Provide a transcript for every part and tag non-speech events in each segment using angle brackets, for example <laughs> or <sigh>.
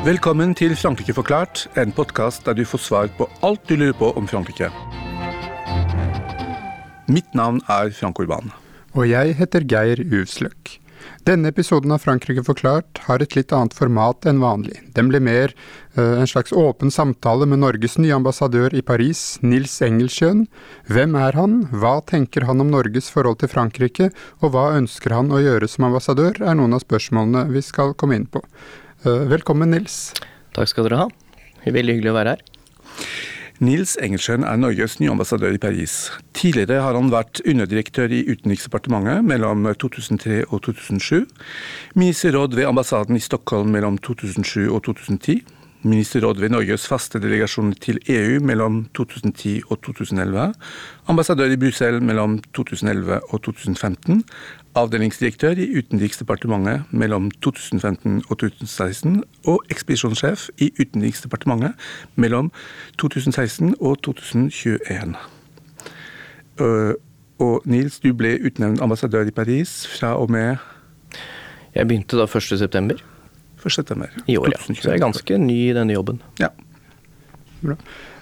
Velkommen til Frankrike forklart, en podkast der du får svar på alt du lurer på om Frankrike. Mitt navn er Frank Urban. Og jeg heter Geir Uvsløk. Denne episoden av Frankrike forklart har et litt annet format enn vanlig. Den blir mer uh, en slags åpen samtale med Norges nye ambassadør i Paris, Nils Engelsjøen. Hvem er han, hva tenker han om Norges forhold til Frankrike, og hva ønsker han å gjøre som ambassadør, er noen av spørsmålene vi skal komme inn på. Uh, velkommen, Nils. Takk skal dere ha. Veldig hyggelig å være her. Nils Engelsjøen er Norges nye ambassadør i Paris. Tidligere har han vært underdirektør i Utenriksdepartementet mellom 2003 og 2007, ministerråd ved ambassaden i Stockholm mellom 2007 og 2010, ministerråd ved Norges faste delegasjon til EU mellom 2010 og 2011, ambassadør i Brussel mellom 2011 og 2015, avdelingsdirektør i Utenriksdepartementet mellom 2015 og 2016, og ekspedisjonssjef i Utenriksdepartementet mellom 2016 og 2021. Øh, og Nils, du ble utnevnt ambassadør i Paris fra og med Jeg begynte da 1. september. 1. september. I år, ja. Så jeg er ganske ny i denne jobben. Ja. Bra.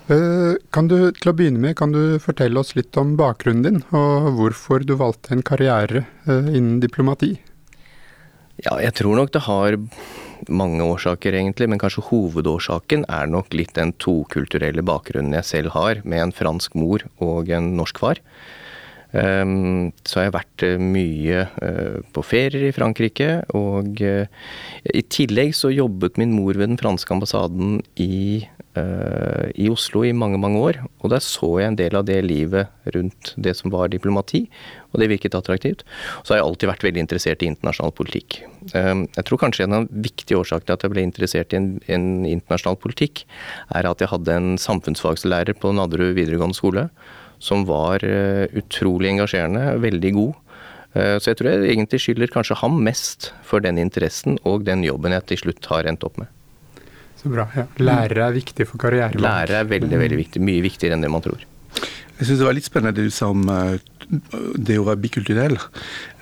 Eh, kan du, til å begynne med, kan du fortelle oss litt om bakgrunnen din, og hvorfor du valgte en karriere eh, innen diplomati? Ja, jeg tror nok det har mange årsaker, egentlig, men kanskje hovedårsaken er nok litt den tokulturelle bakgrunnen jeg selv har, med en fransk mor og en norsk far. Um, så har jeg vært uh, mye uh, på ferier i Frankrike, og uh, i tillegg så jobbet min mor ved den franske ambassaden i Eh, i Oslo i mange, mange år. Og der så jeg en del av det livet rundt det som var diplomati, og det virket attraktivt. Så har jeg alltid vært veldig interessert i internasjonal politikk. Eh, jeg tror kanskje en av viktige årsakene til at jeg ble interessert i en, en internasjonal politikk, er at jeg hadde en samfunnsfagslærer på Nadderud videregående skole som var eh, utrolig engasjerende, veldig god. Så jeg tror jeg egentlig skylder kanskje ham mest for den interessen og den jobben jeg til slutt har endt opp med. Så bra. ja. Lærere er viktig for karrierevalg. Lærere er veldig, veldig viktig. Mye viktigere enn det man tror. Jeg syns det var litt spennende det du sa om eh, det å være bikulturell.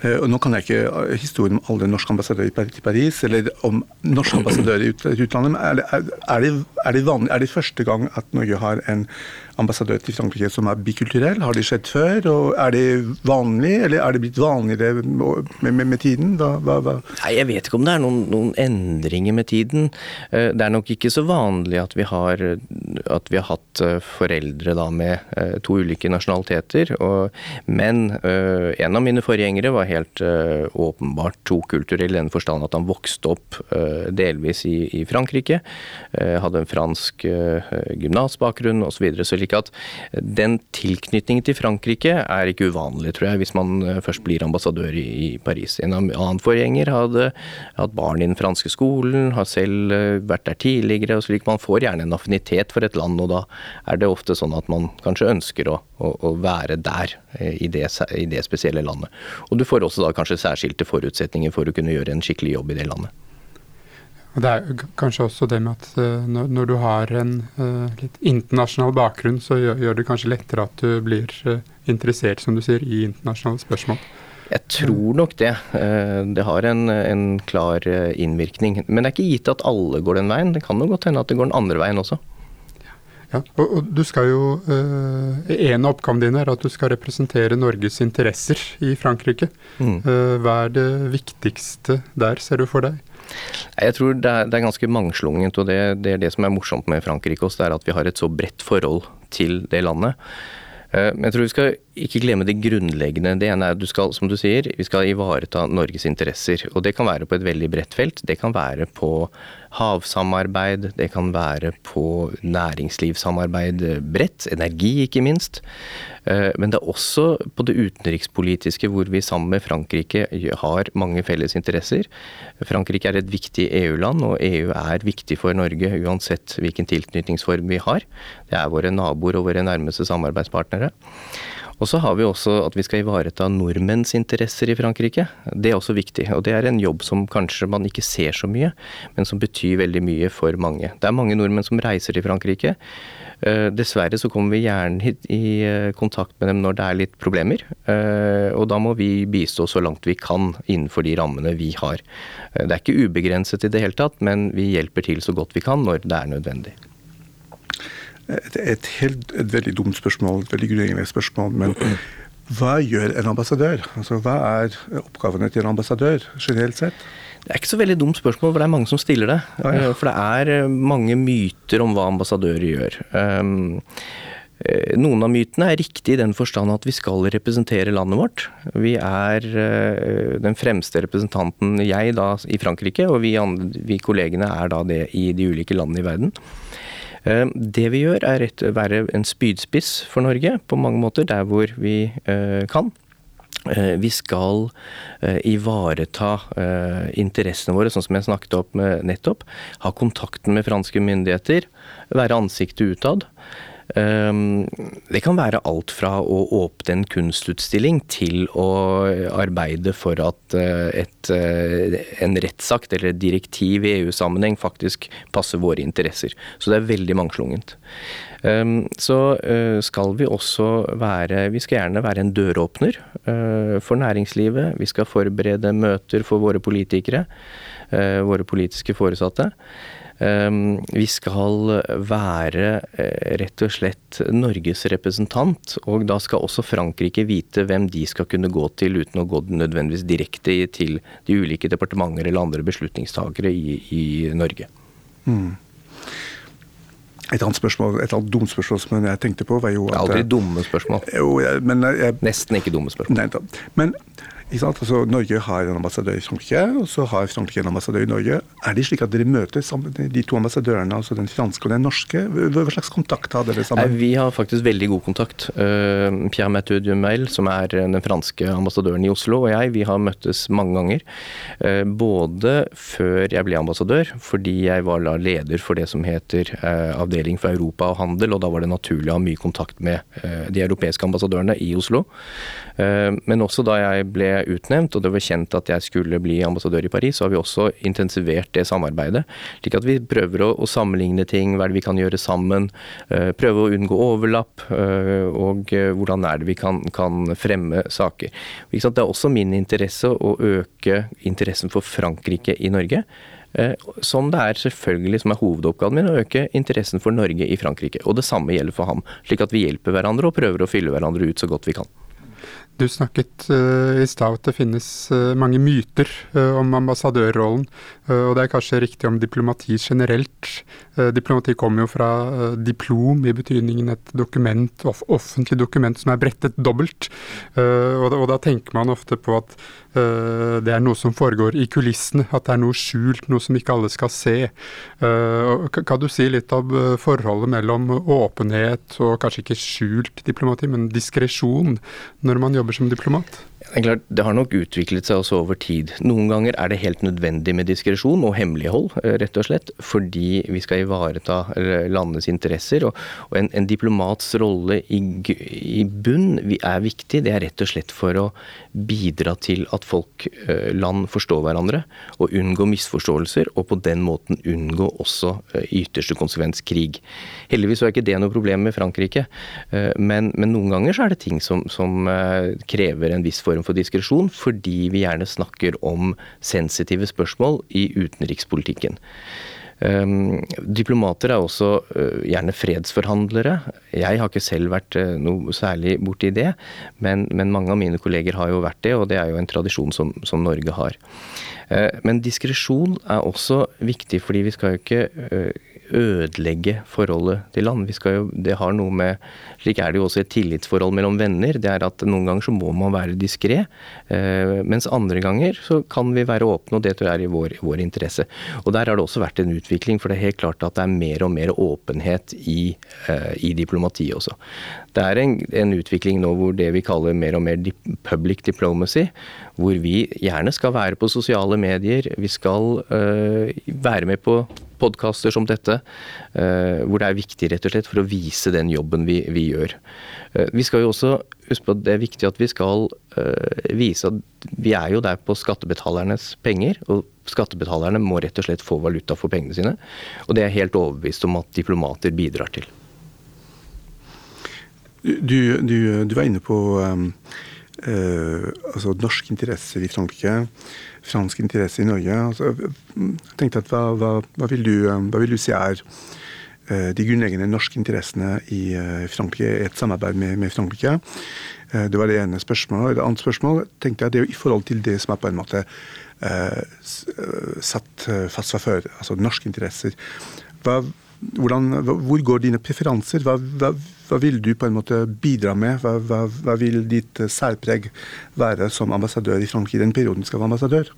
Eh, og nå kan jeg ikke eh, historien om alle norske ambassadører i Paris, eller om norske ambassadører i utlandet, men er det, er, det, er, det vanlig, er det første gang at Norge har en ambassadør til Frankrike som er bikulturell? Har det skjedd før? og Er det vanlig, eller er det blitt vanligere med, med, med tiden? Hva, hva, hva? Nei, Jeg vet ikke om det er noen, noen, endringer med tiden. Eh, det er nok ikke så vanlig at vi har, at vi har hatt eh, foreldre da med eh, to ulike nasjonaliteter. Og, men en av mine forgjengere var helt åpenbart tokulturell i den forstand at han vokste opp delvis i, i Frankrike. Hadde en fransk gymnasbakgrunn osv. Så, videre, så slik at den tilknytningen til Frankrike er ikke uvanlig, tror jeg, hvis man eh, først blir ambassadør i Paris. En annen forgjenger hadde hatt barn i den franske skolen, har selv eh, vært der tidligere. og slik Man får gjerne en affinitet for et land, og da er det ofte sånn at man kanskje ønsker å, å, å være der eh, i det, i det spesielle landet. Og du får også da kanskje særskilte forutsetninger for å kunne gjøre en skikkelig jobb i det landet. Det er kanskje også det med at uh, når, når, du har en uh, litt internasjonal bakgrunn, så gjør, gjør, det kanskje lettere at du blir uh, interessert, som du sier, i internasjonale spørsmål. Jeg tror nok det. Det har en, en, klar innvirkning. Men det er ikke gitt at alle går den veien. Det kan jo godt hende at det går den andre veien også. Ja, og, og du skal jo, En av oppgavene dine er at du skal representere Norges interesser i Frankrike. Mm. Hva er det viktigste der, ser du for deg? Jeg tror det er, det er ganske mangslungent, og det, det, er det som er morsomt med Frankrike også, det er at vi har et så bredt forhold til det landet. Eh, men jeg tror vi skal ikke glemme det grunnleggende. Det ene er at du skal, som du sier, vi skal ivareta Norges interesser. Og det kan være på et veldig bredt felt. Det kan være på havsamarbeid, det kan være på næringslivssamarbeid bredt, energi ikke minst. Eh, men det er også på det utenrikspolitiske hvor vi sammen med Frankrike har mange felles interesser. Frankrike er et viktig EU-land, og EU er viktig for Norge uansett hvilken tilknytningsform vi har. Det er våre naboer og våre nærmeste samarbeidspartnere. Og så har vi også at vi skal ivareta nordmenns interesser i Frankrike. Det er også viktig, og det er en jobb som kanskje man ikke ser så mye, men som betyr veldig mye for mange. Det er mange nordmenn som reiser til Frankrike. Eh, dessverre så kommer vi gjerne i eh, kontakt med dem når det er litt problemer, eh, og da må vi bistå så langt vi kan innenfor de rammene vi har. Det er ikke ubegrenset i det hele tatt, men vi hjelper til så godt vi kan når det er nødvendig. Et, et, helt, et veldig dumt spørsmål, et veldig grunnleggende spørsmål. Men hva gjør en ambassadør? Altså, hva er oppgavene til en ambassadør generelt sett? Det er ikke så veldig dumt spørsmål, for det er mange som stiller det. Ja, ja. For det er eh, mange myter om hva ambassadører gjør. Um, noen av mytene er riktige i den forstand at vi skal representere landet vårt. Vi er den fremste representanten, jeg da, i Frankrike, og vi, andre, vi kollegene er da det i de ulike landene i verden. Eh, det vi gjør er å være en spydspiss for Norge på mange måter, der hvor vi eh, kan. Eh, vi skal ivareta interessene våre, sånn som jeg snakket opp nettopp. Ha kontakten med franske myndigheter. Være ansiktet utad. Ehm, det kan være alt fra å åpne en kunstutstilling til å arbeide for at eh, et, eh, en rettsakt eller et direktiv i EU-sammenheng faktisk passer våre interesser. Så det er veldig mangslungent. Ehm, så eh, skal vi også være Vi skal gjerne være en døråpner for næringslivet. Vi skal forberede møter for våre politikere, våre politiske foresatte. Ehm, vi skal være eh, rett og slett Norges representant, og da skal også Frankrike vite hvem de skal kunne gå til, uten å gå nødvendigvis direkte til de ulike departementer eller andre beslutningstakere i, i Norge. Mm. Et annet spørsmål, et annet dumt spørsmål som jeg tenkte på, var jo at Aldri dumme spørsmål. Jo, men jeg, Nesten ikke dumme spørsmål. Nei, men Altså, Norge har en ambassadør i Frankrike, og så har Frankrike en ambassadør i Norge. Er det slik at dere sammen, de to ambassadørene, altså den franske og den norske? Hva slags kontakt har dere sammen? Vi har faktisk veldig god kontakt. Eh, Pierre Mathieu Dumail, som er den franske ambassadøren i Oslo, og jeg, vi har møttes mange ganger. Eh, både før jeg ble ambassadør, fordi jeg var leder for det som heter eh, Avdeling for Europa og handel, og da var det naturlig å ha mye kontakt med de europeiske ambassadørene i Oslo. Men også da jeg ble utnevnt, og det var kjent at jeg skulle bli ambassadør i Paris, så har vi også intensivert det samarbeidet. Slik at vi prøver å, å sammenligne ting, hva er det vi kan gjøre sammen. Uh, prøve å unngå overlapp, uh, og uh, hvordan er det vi kan, kan fremme saker. Det er også min interesse å øke interessen for Frankrike i Norge. Som det er selvfølgelig som er hovedoppgaven min, å øke interessen for Norge i Frankrike. Og det samme gjelder for ham. Slik at vi hjelper hverandre og prøver å fylle hverandre ut så godt vi kan. Du snakket uh, i stad at det finnes uh, mange myter uh, om ambassadørrollen. og det er kanskje riktig om diplomati generelt. diplomati kommer jo fra diplom, i betydningen et dokument, off offentlig dokument som er brettet dobbelt. Og da, og, da, tenker man ofte på at det er noe som foregår i kulissene. At det er noe skjult, noe som ikke alle skal se. kan du si litt om forholdet mellom åpenhet og kanskje ikke skjult diplomati, men diskresjon når man jobber som diplomat? Det, er klart, det har nok utviklet seg også over tid. Noen ganger er det helt nødvendig med diskresjon og hemmelighold, eh, rett og slett, fordi vi skal ivareta landets interesser. Og, og en, en, diplomats rolle i, i, bunn er viktig. Det er rett og slett for å bidra til at folk, eh, land, forstår hverandre og unngå misforståelser, og på den måten unngå også i ytterste konsekvens krig. Heldigvis er ikke det noe problem med Frankrike, men, men noen ganger er det ting som, som krever en viss form for diskresjon, fordi vi gjerne snakker om sensitive spørsmål i utenrikspolitikken. Um, diplomater er også uh, gjerne fredsforhandlere. Jeg har ikke selv vært uh, noe særlig borti det, men, men, mange av mine kolleger har jo vært det, og det er jo en tradisjon som, som Norge har. Uh, men diskresjon er også viktig, fordi vi skal jo ikke ødelegge forholdet til land. Jo, det har noe med Slik er det jo også et tillitsforhold mellom venner. Det er at noen ganger så må man være diskré, eh, mens andre ganger så kan vi være åpne, og det tror jeg er i vår, vår, interesse. Og der har det også vært en utvikling, for det er helt klart at det er mer og mer åpenhet i, eh, i diplomatiet også. Det er en, en, utvikling nå hvor det vi kaller mer og mer public diplomacy, hvor vi gjerne skal være på sosiale medier, vi skal øh, være med på podkaster som dette, hvor det er viktig rett og slett for å vise den jobben vi, vi gjør. Vi skal jo også huske på at det er viktig at vi skal vise at vi er jo der på skattebetalernes penger. og Skattebetalerne må rett og slett få valuta for pengene sine. Og det er jeg helt overbevist om at diplomater bidrar til. Du, du, du var inne på um, uh, altså norske interesser i Frankrike, fransk interesse i Norge. Altså, jeg tenkte at hva, hva, hva, vil du, um, hva, vil du, si er uh, de grunnleggende norske interessene i uh, Frankrike, et samarbeid med, med Frankrike? Det var det ene spørsmålet. Det andre spørsmålet tenkte jeg det er jo i forhold til det som er på en måte satt fast fra før, altså norske interesser. Hvordan, hvor går dine preferanser? Hva, hva, hva, vil du på en måte bidra med? Hva, hva, vil ditt særpreg være som ambassadør i Frankrike i den perioden du skal være ambassadør?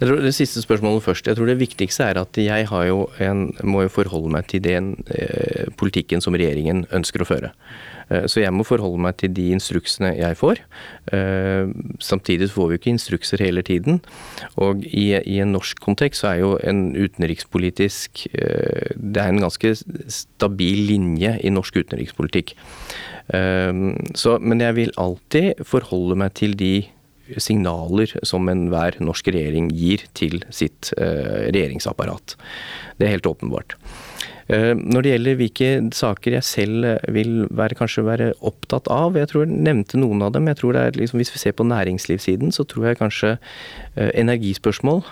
Jeg tror Det siste spørsmålet først. Jeg tror Det viktigste er at jeg jo en, må jo forholde meg til den eh, politikken som regjeringen ønsker å føre. Eh, så jeg må forholde meg til de instruksene jeg får. Eh, samtidig får vi ikke instrukser hele tiden. Og i, i en norsk kontekst så er jo en utenrikspolitisk eh, Det er en ganske stabil linje i norsk utenrikspolitikk. Så, men jeg vil alltid forholde meg til de signaler som enhver norsk regjering gir til sitt regjeringsapparat. Det er helt åpenbart. Eh, når det gjelder hvilke saker jeg selv eh, vil være, kanskje være opptatt av, jeg tror jeg nevnte noen av dem. jeg tror det er liksom, Hvis vi ser på næringslivssiden, så tror jeg kanskje eh, energispørsmål,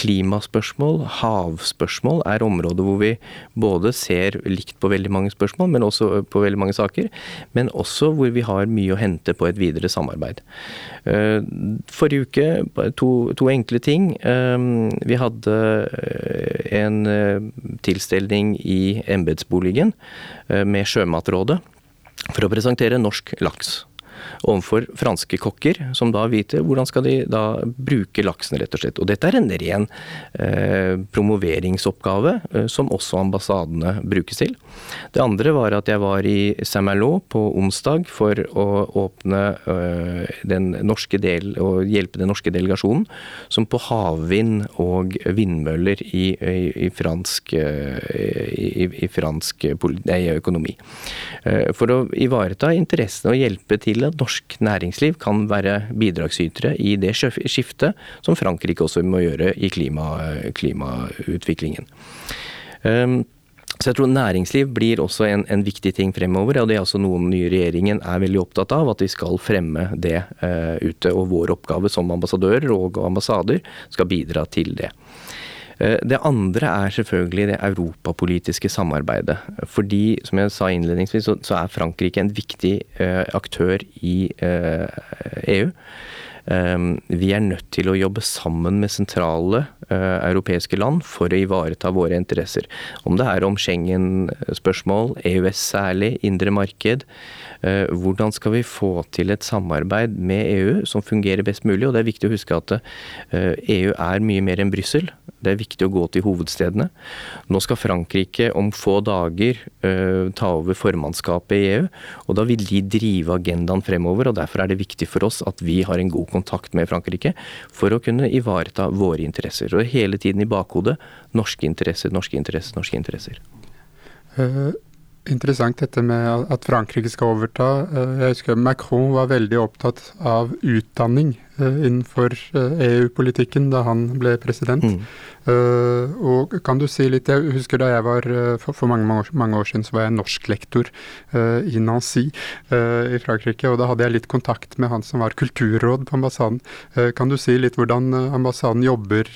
klimaspørsmål, havspørsmål er områder hvor vi både ser likt på veldig mange spørsmål, men også på veldig mange saker, men også hvor vi har mye å hente på et videre samarbeid. Forrige uke, to, to enkle ting. Vi hadde en til tilstelning i embetsboligen eh, med Sjømatrådet for å presentere norsk laks overfor franske kokker, som da vite hvordan skal de da bruke laksen, rett og slett. Og dette er en ren eh, promoveringsoppgave eh, som også ambassadene brukes til. Det andre var at jeg var i Saint-Malo på onsdag for å åpne eh, den norske del, og hjelpe den norske delegasjonen, som på havvind og vindmøller i, i, i fransk, eh, i, i fransk nei, økonomi. Eh, for å ivareta interessene og hjelpe til at norsk næringsliv kan være bidragsytere i det skiftet som Frankrike også må gjøre i klima, klimautviklingen. Um, så jeg tror næringsliv blir også en, en, viktig ting fremover, og det er også noe den nye regjeringen er veldig opptatt av. At vi skal fremme det uh, ute. Og vår oppgave som ambassadører og ambassader skal bidra til det. Eh, det andre er selvfølgelig det europapolitiske samarbeidet. Fordi, som jeg sa innledningsvis, så er Frankrike en viktig eh, aktør i EU. Eh, e vi er nødt til å jobbe sammen med sentrale europeiske land for å ivareta våre interesser. Om det er om Schengen-spørsmål, EØS særlig, indre marked. Hvordan skal vi få til et samarbeid med EU som fungerer best mulig? Og det er viktig å huske at EU er mye mer enn Brussel. Det er viktig å gå til hovedstedene. Nå skal Frankrike om få dager uh, ta over formannskapet i EU. og Da vil de drive agendaen fremover. og Derfor er det viktig for oss at vi har en god kontakt med Frankrike for å kunne ivareta våre interesser. Og hele tiden i bakhodet norske interesser, norske interesser, norske interesser. Uh, interessant dette med at Frankrike skal overta. Uh, jeg husker Macron var veldig opptatt av utdanning innenfor EU-politikken eh, e da han ble president. Mm. Uh, og kan du si litt Jeg husker da jeg var for, for mange, mange, år, mange, år, siden så var jeg norsklektor uh, i Nancy uh, i Frankrike. Og da hadde jeg litt kontakt med han som var kulturråd på ambassaden. kan du si litt hvordan ambassaden jobber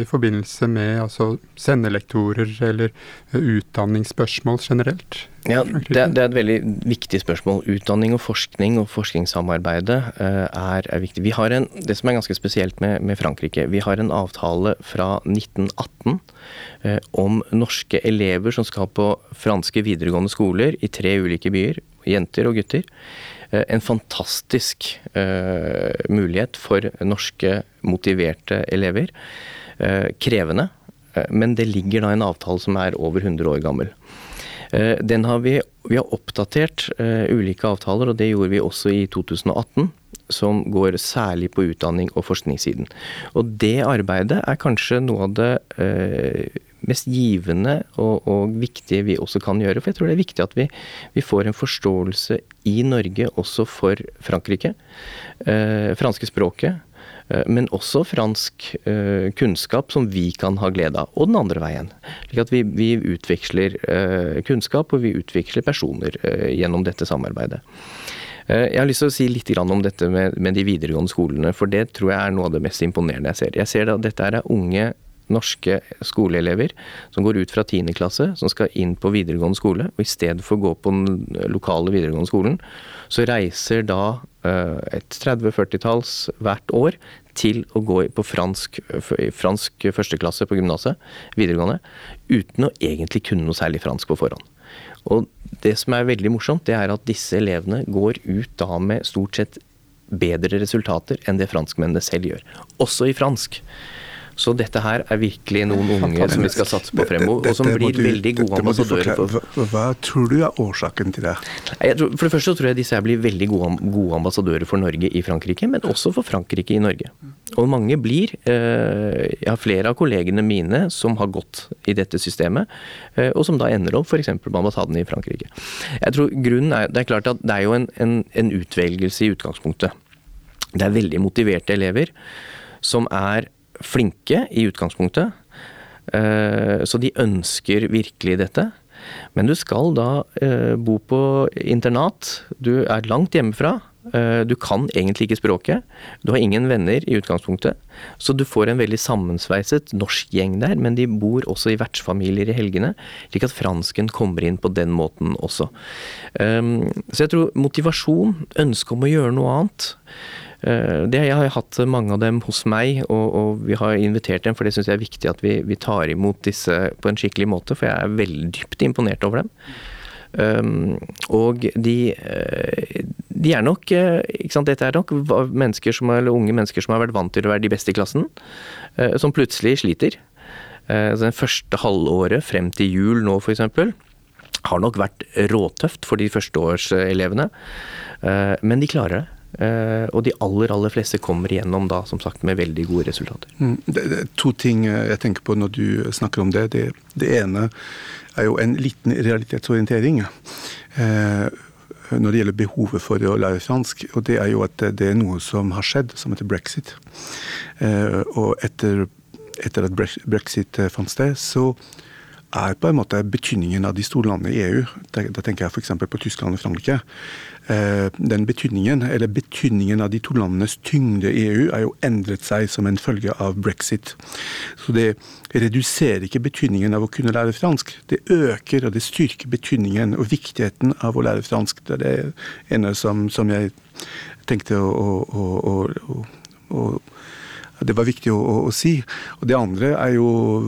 i forbindelse med altså, sendelektorer eller utdanningsspørsmål generelt? Ja, det, det, er et veldig viktig spørsmål. Utdanning og forskning og forskningssamarbeidet er, er viktig. Vi har en, det som er ganske spesielt med, med, Frankrike, vi har en avtale fra 1918 uh, om norske elever som skal på franske videregående skoler i tre ulike byer, jenter og gutter. Uh, en fantastisk eh, mulighet for norske motiverte elever. Eh, krevende, eh, men det ligger da en avtale som er over 100 år gammel. Eh, den har vi, vi har oppdatert ulike avtaler, og det gjorde vi også i 2018. som går særlig på utdanning og forskningssiden. Og det arbeidet er kanskje noe av det eh, mest givende og, og, viktige vi også kan gjøre. For jeg tror det er viktig at vi, vi får en forståelse i Norge også for Frankrike. Eh, franske språket. Eh, men også fransk eh, kunnskap som vi kan ha glede av. Og den andre veien. Slik at vi, vi utveksler eh, kunnskap, og vi utveksler personer gjennom dette samarbeidet. Jeg har lyst til å si litt om dette med, de videregående skolene, for det tror jeg er noe av det mest imponerende jeg ser. Jeg ser at dette er unge norske skoleelever som går ut fra 10. klasse, som skal inn på videregående skole. Og i stedet for å gå på den lokale videregående skolen, så reiser da eh, et 30-40-talls hvert år til å gå på fransk, fransk førsteklasse på gymnaset, videregående, uten å egentlig kunne noe særlig fransk på forhånd. Og det som er veldig morsomt, det er at disse elevene går ut da med stort sett bedre resultater enn det franskmennene selv gjør. Også i fransk. Så dette her er virkelig noen unge som vi skal satse på fremover, og som blir veldig gode ambassadører. For. Hva, tror du er årsaken til det? For det første så tror jeg disse her blir veldig gode, gode, ambassadører for Norge i Frankrike, men også for Frankrike i Norge. Og mange blir eh, Jeg har flere av kollegene mine som har gått i dette systemet, eh, og som da ender opp f.eks. på ambassaden i Frankrike. Jeg tror grunnen er, Det er klart at det er jo en, en, en utvelgelse i utgangspunktet. Det er veldig motiverte elever som er flinke i utgangspunktet. Eh, så de ønsker virkelig dette. Men du skal da eh, bo på internat. Du er langt hjemmefra. Eh, du kan egentlig ikke språket. Du har ingen venner i utgangspunktet. Så du får en veldig sammensveiset norsk gjeng der, men de bor også i vertsfamilier i helgene. Slik at fransken kommer inn på den måten også. Så jeg tror motivasjon, ønske om å gjøre noe annet, det, jeg har hatt mange av dem hos meg, og, og vi har invitert dem, for det syns jeg er viktig at vi, vi, tar imot disse på en skikkelig måte, for jeg er veldig dypt imponert over dem. Um, og de, eh, de, er nok ikke sant, Dette er nok mennesker som, eller unge mennesker som har vært vant til å være de beste i klassen, som plutselig sliter. Så den første halvåret frem til jul nå, f.eks., har nok vært råtøft for de førsteårselevene. Men de klarer det. Uh, og de aller aller fleste kommer igjennom da, som sagt, med veldig gode resultater. Mm, det, det, to ting eh, jeg tenker på når du snakker om det. Det, det ene er jo en liten realitetsorientering. Uh, når det gjelder behovet for å lære fransk. Og det er jo at det er noe som har skjedd, som heter brexit. Og etter, etter at brexit fant sted, så er på en måte betydningen av de store landene i EU, da, tenker jeg f.eks. på Tyskland og Frankrike, eh, den betydningen, eller betydningen av de to landenes tyngde i EU, er jo endret seg som en følge av brexit. Så det reduserer ikke betydningen av å kunne lære fransk. Det øker og det styrker betydningen og viktigheten av å lære fransk. Det er det ene som, som jeg tenkte å, å, å, å det var viktig å, å, si. Og Det andre er jo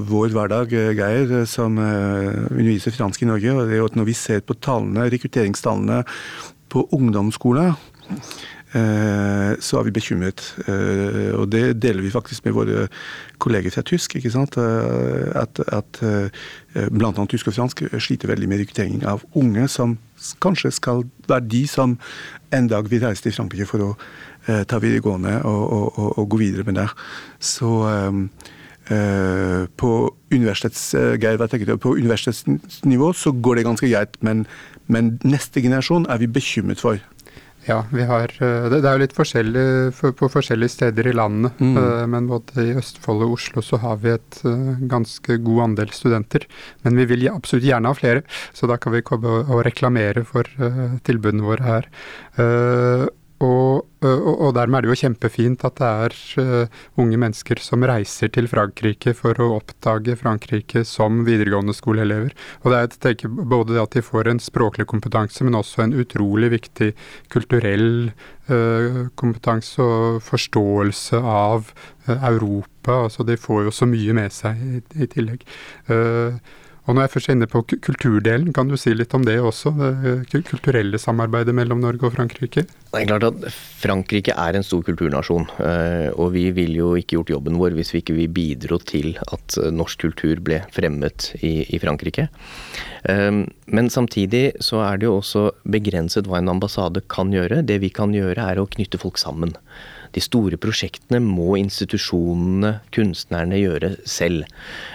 vår hverdag, eh, Geir, eh, som uh, underviser fransk i Norge. og det er jo at Når vi ser på tallene, rekrutteringstallene på ungdomsskolen, uh, så er vi bekymret. Uh, og det deler vi faktisk med våre kolleger fra tysk. ikke sant? At, at bl.a. tysk og fransk sliter veldig med rekruttering av unge som kanskje skal være de som en dag vil reise til Frankrike for å Eh, ta videregående og, og, og, og, gå videre med det. Så på, universitets, på universitetsnivå så går det ganske greit, men, men, neste generasjon er vi bekymret for. Ja, vi har, det, er jo litt forskjellig på forskjellige steder i landet. Mm. Men både i Østfold og Oslo så har vi et ganske god andel studenter. Men vi vil absolutt gjerne ha flere, så da kan vi komme og reklamere for tilbudene våre her. Og, og, og, dermed er det jo kjempefint at det er uh, unge mennesker som reiser til Frankrike for å oppdage Frankrike som videregående skoleelever. Og det er jeg tenker, både det at de får en språklig kompetanse, men også en utrolig viktig kulturell uh, kompetanse og forståelse av uh, Europa. Altså de får jo så mye med seg i, i tillegg. Og når jeg først er inne på kulturdelen, kan du si litt om det også? Det kulturelle samarbeidet mellom Norge og Frankrike? Det er klart at Frankrike er en stor kulturnasjon. Eh, og vi ville jo ikke gjort jobben vår hvis vi ikke bidro til at norsk kultur ble fremmet i, i Frankrike. Eh, men samtidig så er det jo også begrenset hva en ambassade kan gjøre. Det vi kan gjøre er å knytte folk sammen. De store prosjektene må institusjonene, kunstnerne, gjøre selv.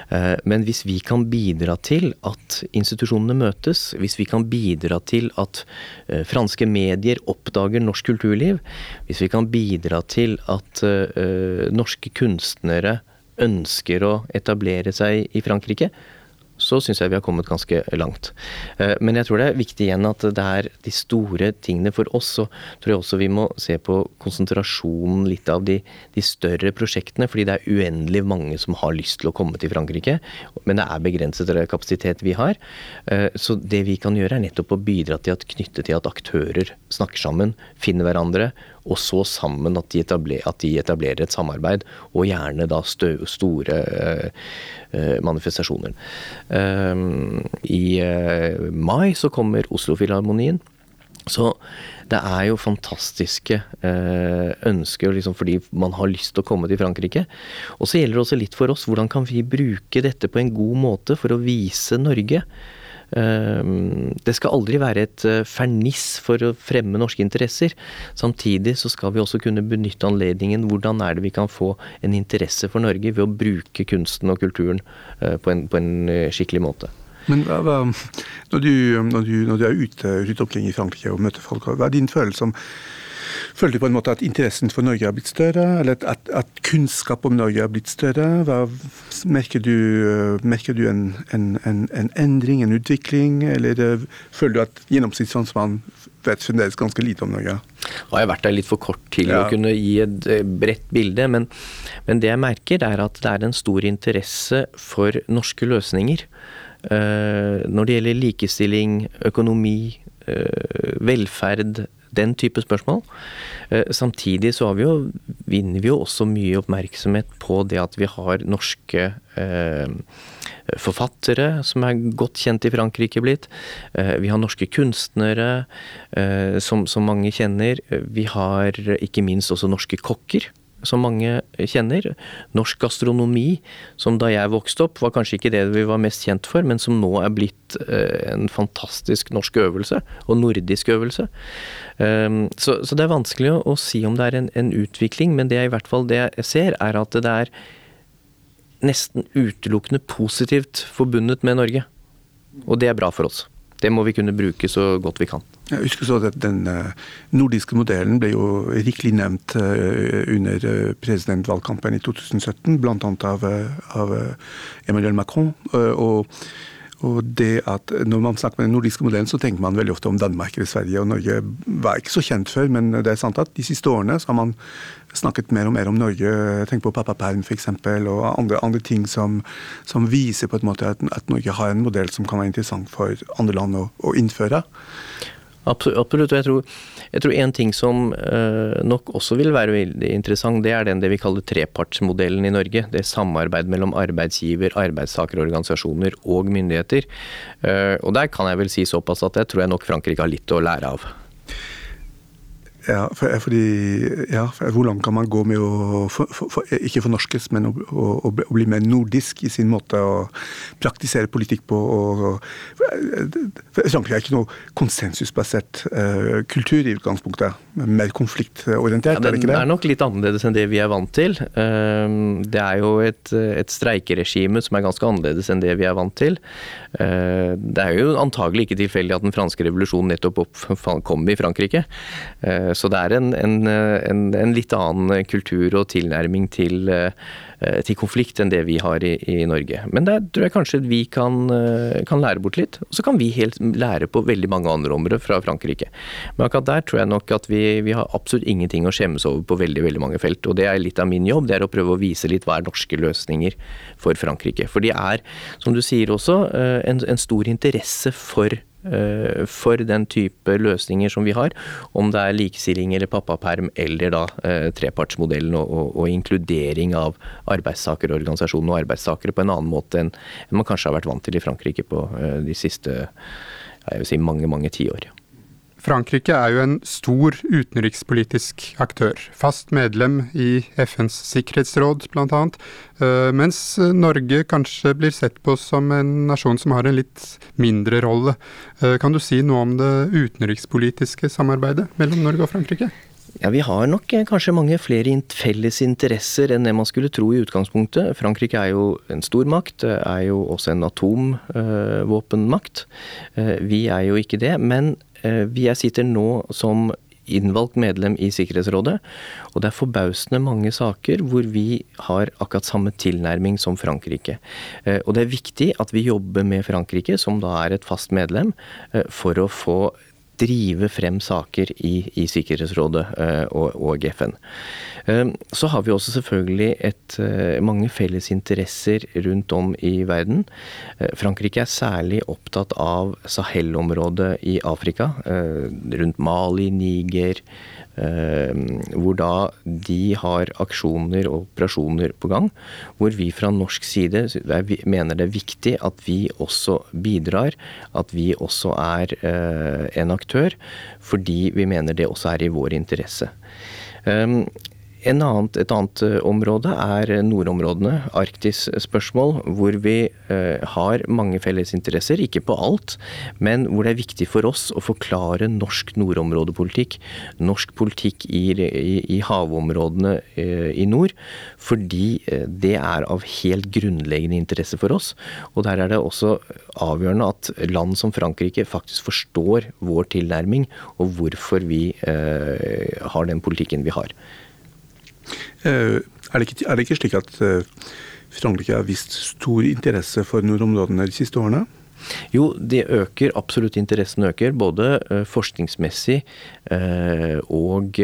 Eh, men hvis vi kan bidra til at institusjonene møtes, hvis vi kan bidra til at eh, franske medier oppdager norsk kulturliv, hvis vi kan bidra til at eh, norske kunstnere ønsker å etablere seg i Frankrike, så syns jeg vi har kommet ganske langt. Eh, men jeg tror det er viktig igjen at det er de store tingene for oss. Så tror jeg også vi må se på konsentrasjonen litt av de, de større prosjektene. Fordi det er uendelig mange som har lyst til å komme til Frankrike. Men det er begrenset kapasitet vi har. Eh, så det vi kan gjøre er nettopp å bidra til at knytte til at aktører snakker sammen, finner hverandre og så sammen at de, etabler, at de etablerer et samarbeid, og gjerne da stø, store uh, manifestasjoner. Uh, I uh, mai så kommer Oslofilharmonien. Så det er jo fantastiske ønsker liksom fordi man har lyst til å komme til Frankrike. Og så gjelder det også litt for oss hvordan kan vi bruke dette på en god måte for å vise Norge. Ehm, det skal aldri være et eh, ferniss for å fremme norske interesser. Samtidig så skal vi også kunne benytte anledningen. Hvordan er det vi kan få en interesse for Norge ved å bruke kunsten og kulturen eh, på en, på en eh, skikkelig måte? Men hva, hva, når, du, når, du, når, du, er ute rundt omkring i Frankrike og møter folk, hva er din følelse om Føler du på en måte at interessen for Norge har blitt større, eller at, at kunnskap om Norge har blitt større? Hva, merker du, merker du en, en, en, en, endring, en utvikling, eller eh, føler du at gjennomsnittsfranskmann vet fremdeles ganske lite om Norge? Jeg har vært der litt for kort til ja. å kunne gi et eh, bredt bilde, men, men, det jeg merker er at det er en stor interesse for norske løsninger. Når det gjelder likestilling, økonomi, velferd, den type spørsmål. Eh, samtidig så vi jo, vinner vi jo også mye oppmerksomhet på det at vi har norske eh, forfattere som er godt kjent i Frankrike blitt. Eh, vi har norske kunstnere eh, som, som mange kjenner. Vi har ikke minst også norske kokker som mange kjenner. Norsk gastronomi, som da jeg vokste opp var kanskje ikke det vi var mest kjent for, men som nå er blitt eh, en fantastisk norsk øvelse, og nordisk øvelse. Um, så, så, det er vanskelig å, si om det er en, en, utvikling, men det jeg i hvert fall det jeg ser, er at det er nesten utelukkende positivt forbundet med Norge. Og det er bra for oss. Det må vi kunne bruke så godt vi kan. Jeg husker så at Den eh, nordiske modellen ble jo rikelig nevnt eh, under eh, presidentvalgkampen i 2017, bl.a. Av, av Emmanuel Macron. og og det at Når man snakker med den nordiske modellen, så tenker man veldig ofte om Danmark eller Sverige. og Norge var ikke så kjent før, men det er sant at de siste årene så har man snakket mer og mer om Norge. Tenk på pappaperm f.eks. og andre, andre ting som, som, viser på en måte at, at, Norge har en modell som kan være interessant for andre land å, å innføre. Absolutt. og jeg tror, jeg tror en ting som uh, nok også vil være veldig interessant, det er den det vi kaller trepartsmodellen i Norge. Det er samarbeid mellom arbeidsgiver, arbeidstakerorganisasjoner og myndigheter. Uh, og der kan jeg vel si såpass at jeg tror jeg nok Frankrike har litt å lære av. Ja, for, fordi, ja, for hvor langt kan man gå med å for, for, ikke fornorskes, men å, å, å, bli mer nordisk i sin måte å praktisere politikk på? Og, Frankrike er ikke noe konsensusbasert uh, kultur i utgangspunktet. Mer konfliktorientert, ja, er det ikke det? Den er nok litt annerledes enn det vi er vant til. Uh, det er jo et, et streikeregime som er ganske annerledes enn det vi er vant til. Uh, det er jo antagelig ikke tilfeldig at den franske revolusjonen nettopp opp, kom i Frankrike. Uh, så det er en, en, en, en, litt annen kultur og tilnærming til, eh, til konflikt enn det vi har i, i, Norge. Men der tror jeg kanskje vi kan, eh, kan lære bort litt. Og så kan vi helt lære på veldig mange andre områder fra Frankrike. Men akkurat der tror jeg nok at vi, vi har absolutt ingenting å skjemmes over på veldig, veldig mange felt. Og det er litt av min jobb, det er å prøve å vise litt hva er norske løsninger for Frankrike. For de er, som du sier også, eh, en, en stor interesse for eh, for den type løsninger som vi har, om det er likestilling eller pappaperm eller da eh, trepartsmodellen og, og, og, inkludering av arbeidstakerorganisasjonene og arbeidstakere på en annen måte enn man kanskje har vært vant til i Frankrike på de siste jeg vil si mange, mange tiår. Frankrike er jo en stor utenrikspolitisk aktør, fast medlem i FNs sikkerhetsråd bl.a., eh, mens Norge kanskje blir sett på som en nasjon som har en litt mindre rolle. Eh, kan du si noe om det utenrikspolitiske samarbeidet mellom Norge og Frankrike? Ja, Vi har nok eh, kanskje mange flere felles interesser enn det man skulle tro i utgangspunktet. Frankrike er jo en stormakt, er jo også en atomvåpenmakt. Vi er jo ikke det. men jeg sitter nå som innvalgt medlem i Sikkerhetsrådet, og det er forbausende mange saker hvor vi har akkurat samme tilnærming som Frankrike. Eh, og det er viktig at vi jobber med Frankrike, som da er et fast medlem, eh, for å få drive frem saker i, i Sikkerhetsrådet og, og FN. Ehm, så har vi også selvfølgelig et, eh, mange felles interesser rundt om i verden. Eh, Frankrike er særlig opptatt av Sahel-området i Afrika, eh, rundt Mali, Niger, ehm, hvor da de har aksjoner og operasjoner på gang. Hvor vi fra norsk side mener det er viktig at vi også bidrar. At vi også er en aktør. Fordi vi mener det også er i vår interesse. Annet, et annet eh, område er nordområdene, Arktis-spørsmål, hvor vi eh, har mange felles interesser. Ikke på alt, men hvor det er viktig for oss å forklare norsk nordområdepolitikk. Norsk politikk i, i, i havområdene eh, i nord. Fordi eh, det er av helt grunnleggende interesse for oss. Og der er det også avgjørende at land som Frankrike faktisk forstår vår tilnærming, og hvorfor vi eh, har den politikken vi har. Eh, er det ikke, er det ikke slik at eh, Frankrike har vist stor interesse for nordområdene de siste årene? Jo, det øker. Absolutt interessen øker. Både uh, forskningsmessig og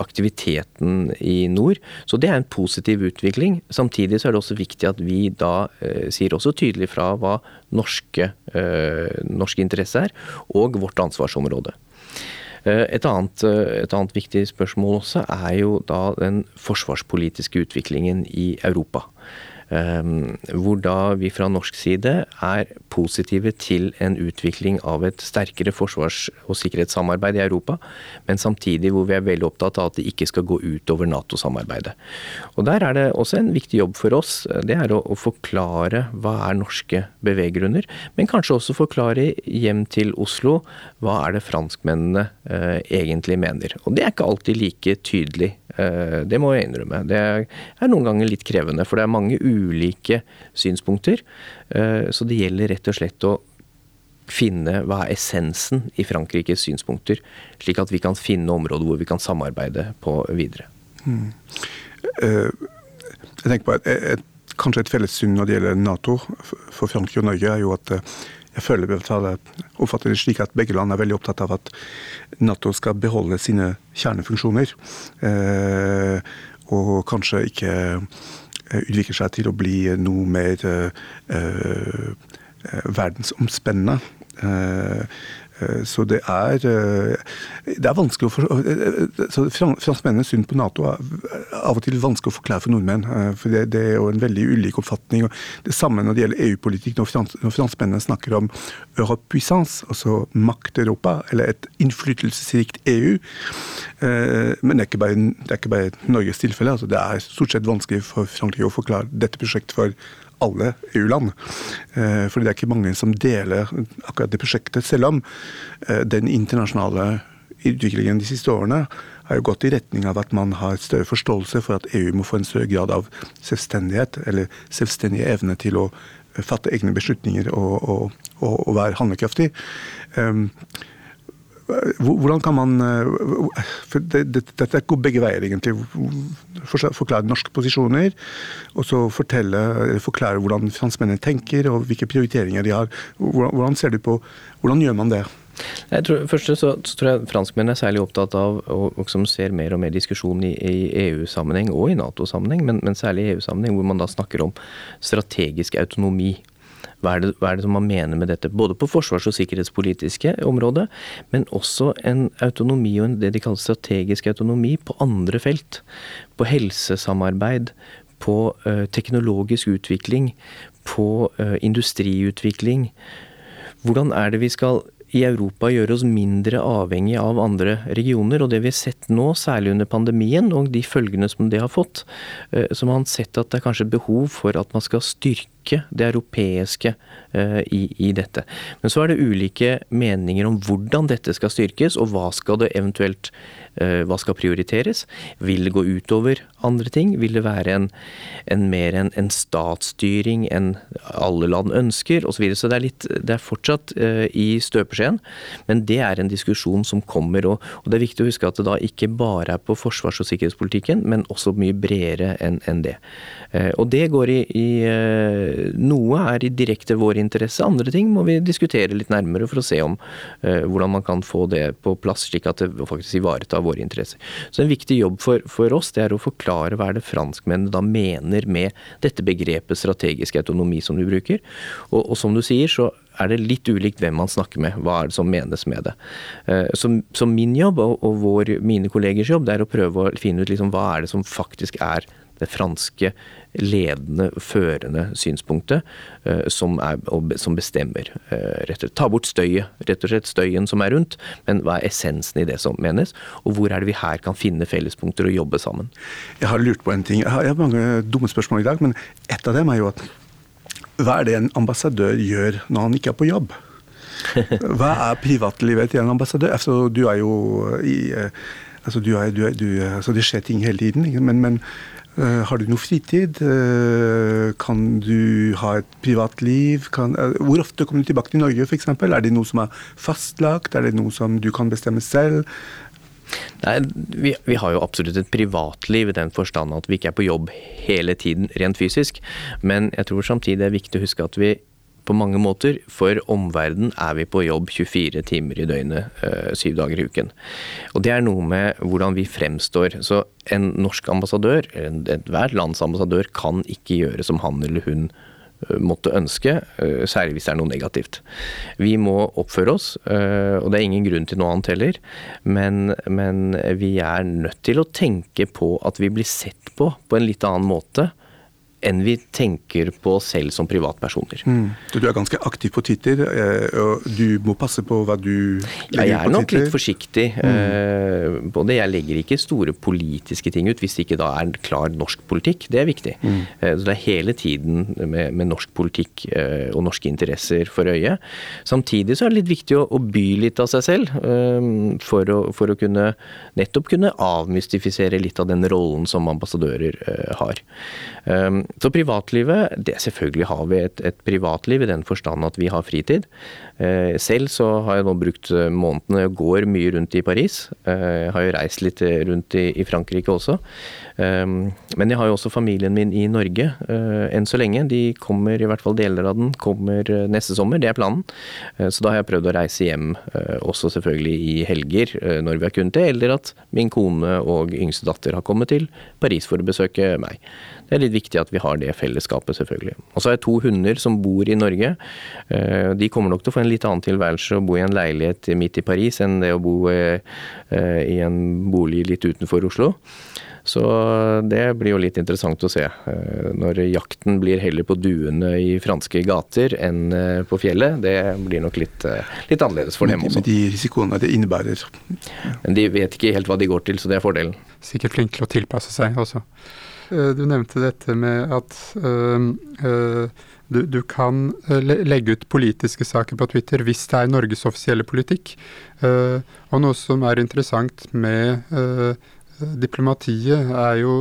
aktiviteten i nord. Så det er en positiv utvikling. Samtidig så er det også viktig at vi da sier også tydelig fra hva norske, norske interesser er, og vårt ansvarsområde. Eh, et annet, eh, et annet, viktig spørsmål også er jo da den forsvarspolitiske utviklingen i Europa. Ehm, hvor da vi fra norsk side er positive til en utvikling av et sterkere forsvars- og sikkerhetssamarbeid i Europa, men samtidig hvor vi er veldig opptatt av at det ikke skal gå utover Nato-samarbeidet. Og Der er det også en viktig jobb for oss. Det er å, forklare hva er norske beveggrunner, men kanskje også forklare hjem til Oslo hva er det franskmennene eh, egentlig mener. Og det er ikke alltid like tydelig det må jeg innrømme. Det er noen ganger litt krevende, for det er mange ulike synspunkter. Eh, så det gjelder rett og slett å finne hva er essensen i Frankrikes synspunkter, slik at vi kan finne områder hvor vi kan samarbeide på videre. Mm. Jeg tenker på et, et, Kanskje et fellessyn når det gjelder Nato for Frankrike og Norge, er jo at jeg føler oppfatter det slik at begge land er veldig opptatt av at Nato skal beholde sine kjernefunksjoner. Eh, og kanskje ikke eh, utvikle seg til å bli noe mer eh, verdensomspennende. Eh, så det er, eh, det er vanskelig å forstå så Franskmennenes syn på Nato er av og til vanskelig å forklare for nordmenn. Eh, for det, det er jo en veldig ulik oppfatning. og Det samme når det gjelder EU-politikk. Når, frans, når franskmennene snakker om europuissance, altså makt-Europa, eller et innflytelsesrikt EU. Men det er ikke bare, det er ikke bare Norges tilfelle. Altså det er stort sett vanskelig for Frankrike å forklare dette prosjektet for alle EU-land. Eh, fordi det er ikke mange som deler akkurat det prosjektet. Selv om eh, den internasjonale utviklingen de siste årene har jo gått i retning av at man har større forståelse for at EU må få en større grad av selvstendighet, eller selvstendig evne til å fatte egne beslutninger og, og, og, og være handlekraftig. Hvordan kan man eh, for Dette går begge veier, egentlig. Forklare norske posisjoner, og så fortelle, forklare hvordan franskmennene tenker og hvilke prioriteringer de har. Hvordan ser du på, hvordan gjør man det? Jeg tror, først så, så, tror jeg franskmennene er særlig opptatt av, og, og som ser mer og mer diskusjon i, i EU-sammenheng og i Nato-sammenheng, men, men, særlig i EU-sammenheng, hvor man da snakker om strategisk autonomi. Hva er, det, hva er det som man mener med dette? Både på forsvars- og sikkerhetspolitiske området, men også en autonomi og en, det de kaller strategisk autonomi på andre felt. På helsesamarbeid, på uh, teknologisk utvikling, på uh, industriutvikling. Hvordan er det vi skal i Europa gjøre oss mindre avhengig av andre regioner. Og det vi har sett nå, særlig under pandemien og de følgene som det har fått, eh, så har man sett at det er kanskje behov for at man skal styrke det europeiske eh, i, i, dette. Men så er det ulike meninger om hvordan dette skal styrkes, og hva skal det eventuelt hva skal prioriteres? Vil det gå utover andre ting? Vil det være en, en mer en, en, statsstyring enn alle land ønsker, osv. Så, så det er, litt, det er fortsatt uh, i støpeskjeen, men det er en diskusjon som kommer. Og, og, det er viktig å huske at det da ikke bare er på forsvars- og sikkerhetspolitikken, men også mye bredere enn en det. Uh, og det går i, i uh, Noe er i direkte vår interesse, andre ting må vi diskutere litt nærmere for å se om hvordan man kan få det på plass, slik at det faktisk ivaretar våre interesser. Så en viktig jobb for, for oss det er å forklare hva er det franskmennene da mener med dette begrepet strategisk autonomi som du bruker. Og, og som du sier, så er det litt ulikt hvem man snakker med. Hva er det som menes med det. Eh, så, så min jobb og, og vår, mine kollegers jobb det er å prøve å finne ut liksom, hva er det som faktisk er det franske ledende, førende synspunktet uh, som, er, som, bestemmer. Slett. Ta bort støyet, rett og slett støyen som er rundt, men hva er essensen i det som menes? Og hvor er det vi her kan finne fellespunkter og jobbe sammen? Jeg har lurt på en ting. Jeg har, jeg har mange dumme spørsmål i dag, men et av dem er jo at hva er det en ambassadør gjør når han ikke er på jobb? <laughs> Hva er privatlivet til en ambassadør? Altså, du er jo i eh, altså, du er, du er, du, altså, Det skjer ting hele tiden, men, men Eh, har du noe fritid? Eh, kan du ha et privatliv? Kan, eh, hvor ofte kommer du tilbake til Norge, f.eks.? Er det noe som er fastlagt? Er det noe som du kan bestemme selv? Nei, vi, vi, har jo absolutt et privatliv i den forstand at vi ikke er på jobb hele tiden rent fysisk. Men jeg tror samtidig det er viktig å huske at vi på mange måter. For omverdenen er vi på jobb 24 timer i døgnet, eh, syv dager i uken. Og det er noe med hvordan vi fremstår. Så en norsk ambassadør, ethvert lands ambassadør, kan ikke gjøre som han eller hun eh, måtte ønske, eh, særlig hvis det er noe negativt. Vi må oppføre oss, og det er ingen grunn til noe annet heller, men, men vi er nødt til å tenke på at vi blir sett på på en litt annen måte enn vi tenker på oss selv som privatpersoner. Mm. Du er ganske aktiv på Twitter, eh, og du må passe på hva du legger Twitter? Ja, jeg er nok litt forsiktig mm. på det. Jeg legger ikke store politiske ting ut hvis det ikke da er en klar norsk politikk. Det er viktig. Mm. Så det er hele tiden med, med, norsk politikk og norske interesser for øye. Samtidig så er det litt viktig å, å by litt av seg selv, for å, for å kunne nettopp kunne avmystifisere litt av den rollen som ambassadører har. Så privatlivet det Selvfølgelig har vi et, et, privatliv i den forstand at vi har fritid. Uh, selv så har jeg nå brukt uh, månedene og går mye rundt i Paris. Uh, jeg har jo reist litt rundt i, i Frankrike også. Um, men jeg har jo også familien min i Norge enn så lenge. De kommer, i hvert fall deler av den, kommer neste sommer. Det er planen. så da har jeg prøvd å reise hjem også selvfølgelig i helger når vi har kunnet det, eller at min kone og yngste datter har kommet til Paris for å besøke meg. Det er litt viktig at vi har det fellesskapet, selvfølgelig. Og så har jeg to hunder som bor i Norge. Eh, de kommer nok til å få en litt annen tilværelse å bo i en leilighet midt i Paris enn det å bo eh, eh, i en bolig litt utenfor Oslo. Så det blir jo litt interessant å se. Når jakten blir heller på duene i franske gater enn på fjellet, det blir nok litt, litt annerledes for dem også. Med de risikoene det innebærer. Men de vet ikke helt hva de går til, så det er fordelen. Sikkert flink til å tilpasse seg også. Eh, du nevnte dette med at uh, du, du, kan legge ut politiske saker på Twitter hvis det er Norges offisielle politikk. Og noe som er interessant med diplomatiet, er jo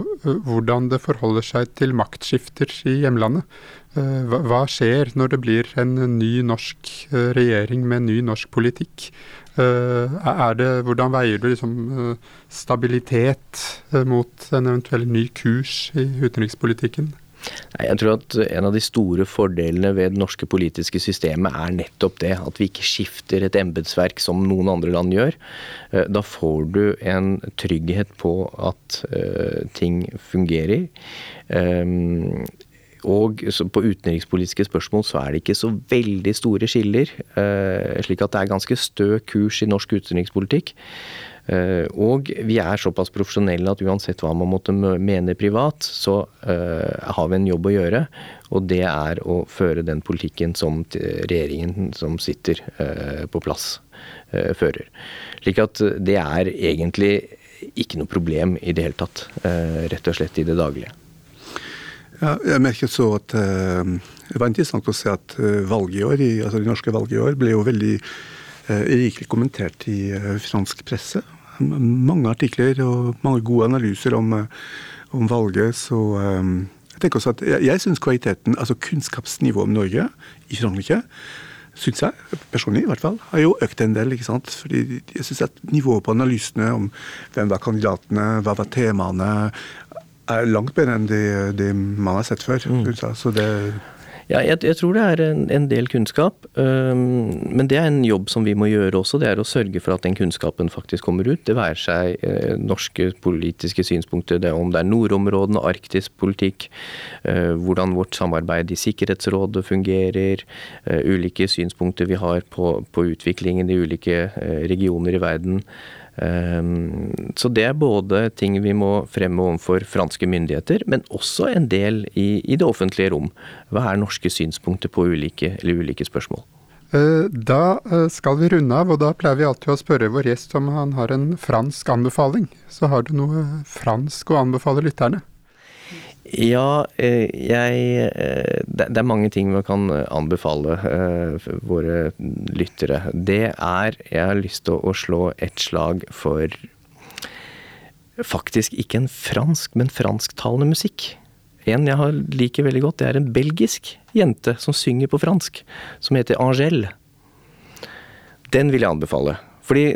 hvordan det forholder seg til maktskifter i hjemlandet. Hva skjer når det blir en ny norsk regjering med en ny norsk politikk? Eh, det, hvordan veier du liksom eh, stabilitet eh, mot en eventuell ny kurs i utenrikspolitikken? Jeg tror at en av de store fordelene ved det norske politiske systemet er nettopp det. At vi ikke skifter et embetsverk som noen andre land gjør. Da får du en trygghet på at ting fungerer. Og på utenrikspolitiske spørsmål så er det ikke så veldig store skiller. Slik at det er ganske stø kurs i norsk utenrikspolitikk. Og vi er såpass profesjonelle at uansett hva man måtte mene privat, så har vi en jobb å gjøre. Og det er å føre den politikken som regjeringen som sitter på plass, fører. Slik at det er egentlig ikke noe problem i det hele tatt. Rett og slett i det daglige. Ja, jeg merket så at uh, Det var interessant å se at uh, valget i år, altså det norske valget i år ble jo veldig uh, rikelig kommentert i fransk presse. Mange artikler og mange gode analyser om, om valget. Så jeg tenker også at jeg, jeg syns kvaliteten, altså kunnskapsnivået om Norge i Frankrike, syns jeg, personlig i hvert fall, har jo økt en del. ikke sant? Fordi jeg syns at nivået på analysene om hvem var kandidatene, hva var temaene, er langt bedre enn de, de man har sett før. Mm. Så det ja, jeg, jeg, tror det er en, en del kunnskap. Um, men det er en jobb som vi må gjøre også. Det er å sørge for at den kunnskapen faktisk kommer ut. Det være seg uh, norske politiske synspunkter, det, om det er nordområdene, arktisk politikk, uh, hvordan vårt samarbeid i Sikkerhetsrådet fungerer, uh, ulike synspunkter vi har på, på utviklingen i ulike regioner i verden. Ehm, så det er både ting vi må fremme overfor franske myndigheter, men også en del i, i det offentlige rom. Hva er norske synspunkter på ulike, ulike spørsmål? Eh, da eh, skal vi runde av, og da pleier vi alltid å spørre vår gjest om han har en fransk anbefaling. Så har du noe fransk å anbefale lytterne? Ja, eh, jeg eh, Det er mange ting man kan anbefale eh, våre lyttere. Det er Jeg har lyst til å slå et slag for faktisk ikke en fransk, men fransktalende musikk. En jeg liker veldig godt, det er en belgisk jente som synger på fransk, som heter Angèle. Den vil jeg anbefale. Fordi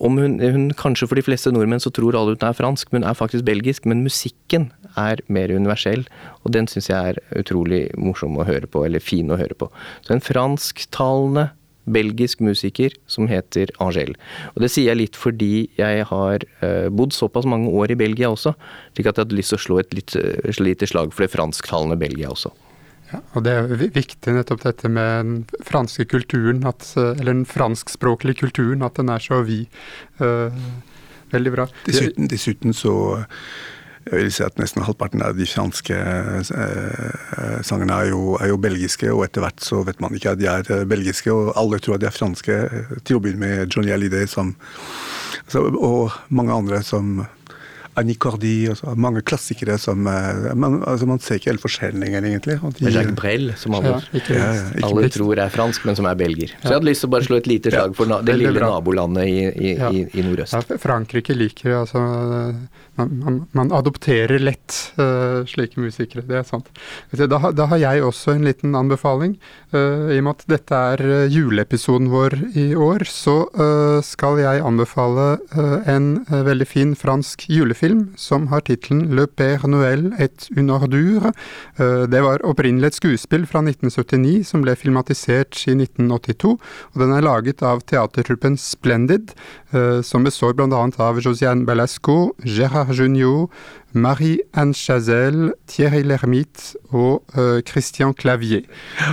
om hun, hun, Kanskje for de fleste nordmenn så tror alle hun er fransk, men hun er faktisk belgisk. Men musikken er mer universell, og den syns jeg er utrolig morsom å høre på, eller fin å høre på. Så en fransktalende belgisk musiker som heter Angel. Og det sier jeg litt fordi jeg har uh, bodd såpass mange år i Belgia også, slik at jeg hadde lyst til å slå et litt, uh, lite slag for det fransktalende Belgia også. Ja, og det er viktig nettopp dette med den franske kulturen, at, eh, eller den franskspråklige kulturen, at den er så vid. Uh, veldig bra. Dessuten, dessuten så jeg vil si at nesten halvparten av de franske eh, sangene er jo, er jo, belgiske, og etter hvert så vet man ikke at de er eh, belgiske, og alle tror at de er franske, til å begynne med Johnny Hallyday som, og mange andre som Annie Cordy, altså mange klassikere som eh, man, altså man ser ikke helt forskjellen lenger, egentlig. De, Jacques Brel, som alle, ja, ja, ja, alle tror er fransk, men som er belger. Så jeg hadde lyst til å bare slå et lite slag for det lille nabolandet i, i, i, i nordøst. Frankrike liker altså man, man, man, adopterer lett uh, slike musikere, det er sant. Da, da, har jeg også en liten anbefaling. Uh, I og med at dette er uh, juleepisoden vår i år, så skal jeg anbefale en veldig fin fransk julefilm som har tittelen Le Père Noël et une ordure. det var opprinnelig et skuespill fra 1979 som ble filmatisert i 1982, og den er laget av teatertruppen Splendid, som består bl.a. av Josiane Belasco, Gérard Junio, Marie-Anne Chazelle, Thierry Lermite og uh, Christian Clavier.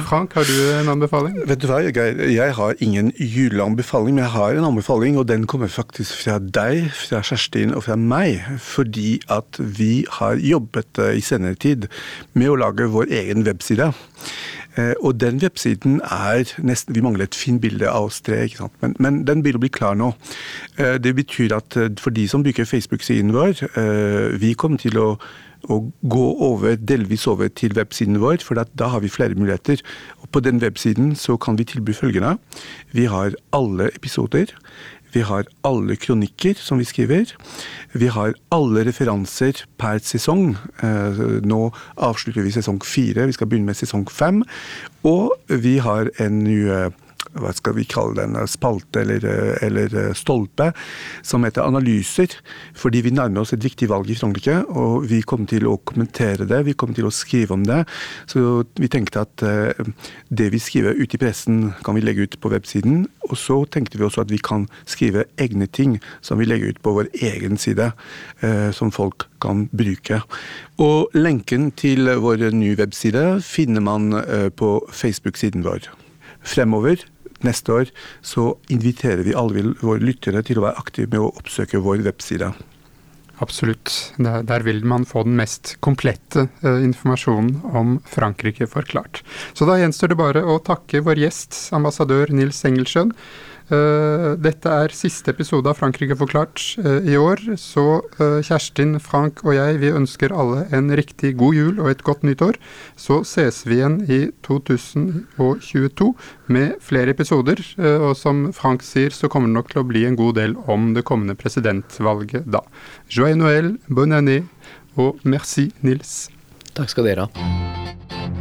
Frank, har du en anbefaling? Vet du hva, Geir, jeg har ingen juleanbefaling, men jeg har en anbefaling, og den kommer faktisk fra deg, fra Kjerstin og fra meg, fordi at vi har jobbet uh, i senere tid med å lage vår egen webside. Eh, og den websiden er nesten Vi mangler et fint bilde av oss tre, ikke sant? Men, men den begynner å bli klar nå. Eh, det betyr at eh, for de som bruker Facebook-siden vår, vi kommer til å å gå over, delvis over til websiden vår, for da har vi flere muligheter. Og på den websiden så kan vi tilby følgende. Vi har alle episoder. Vi har alle kronikker som vi skriver. Vi har alle referanser per sesong. Eh, nå avslutter vi sesong fire, vi skal begynne med sesong fem. Og vi har en ny hva skal vi kalle den, spalte eller, eller, stolpe, som heter analyser. Fordi vi nærmer oss et viktig valg i Frankrike, og vi kommer til å kommentere det. Vi kommer til å skrive om det. Så vi tenkte at eh, det vi skriver ute i pressen, kan vi legge ut på websiden. Og så tenkte vi også at vi kan skrive egne ting som vi legger ut på vår egen side, eh, som folk kan bruke. Og lenken til vår nye webside finner man eh, på Facebook-siden vår. Fremover neste år så inviterer vi alle våre lyttere til å være aktive med å oppsøke vår webside. Absolutt. Der, der, vil man få den mest komplette uh, informasjonen om Frankrike forklart. Så da gjenstår det bare å takke vår gjest, ambassadør Nils Engelsjøen. Uh, dette er siste episode av Frankrike forklart uh, i år, så uh, Kjerstin, Frank og jeg vi ønsker alle en riktig god jul og et godt nytt år. Så ses vi igjen i 2022 med flere episoder, og som Frank sier, så kommer det nok til å bli en god del om det kommende presidentvalget da. Joyeux Noël, bonne année og merci, Nils. Takk skal dere ha.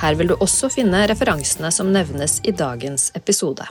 Her vil du også finne referansene som nevnes i dagens episode.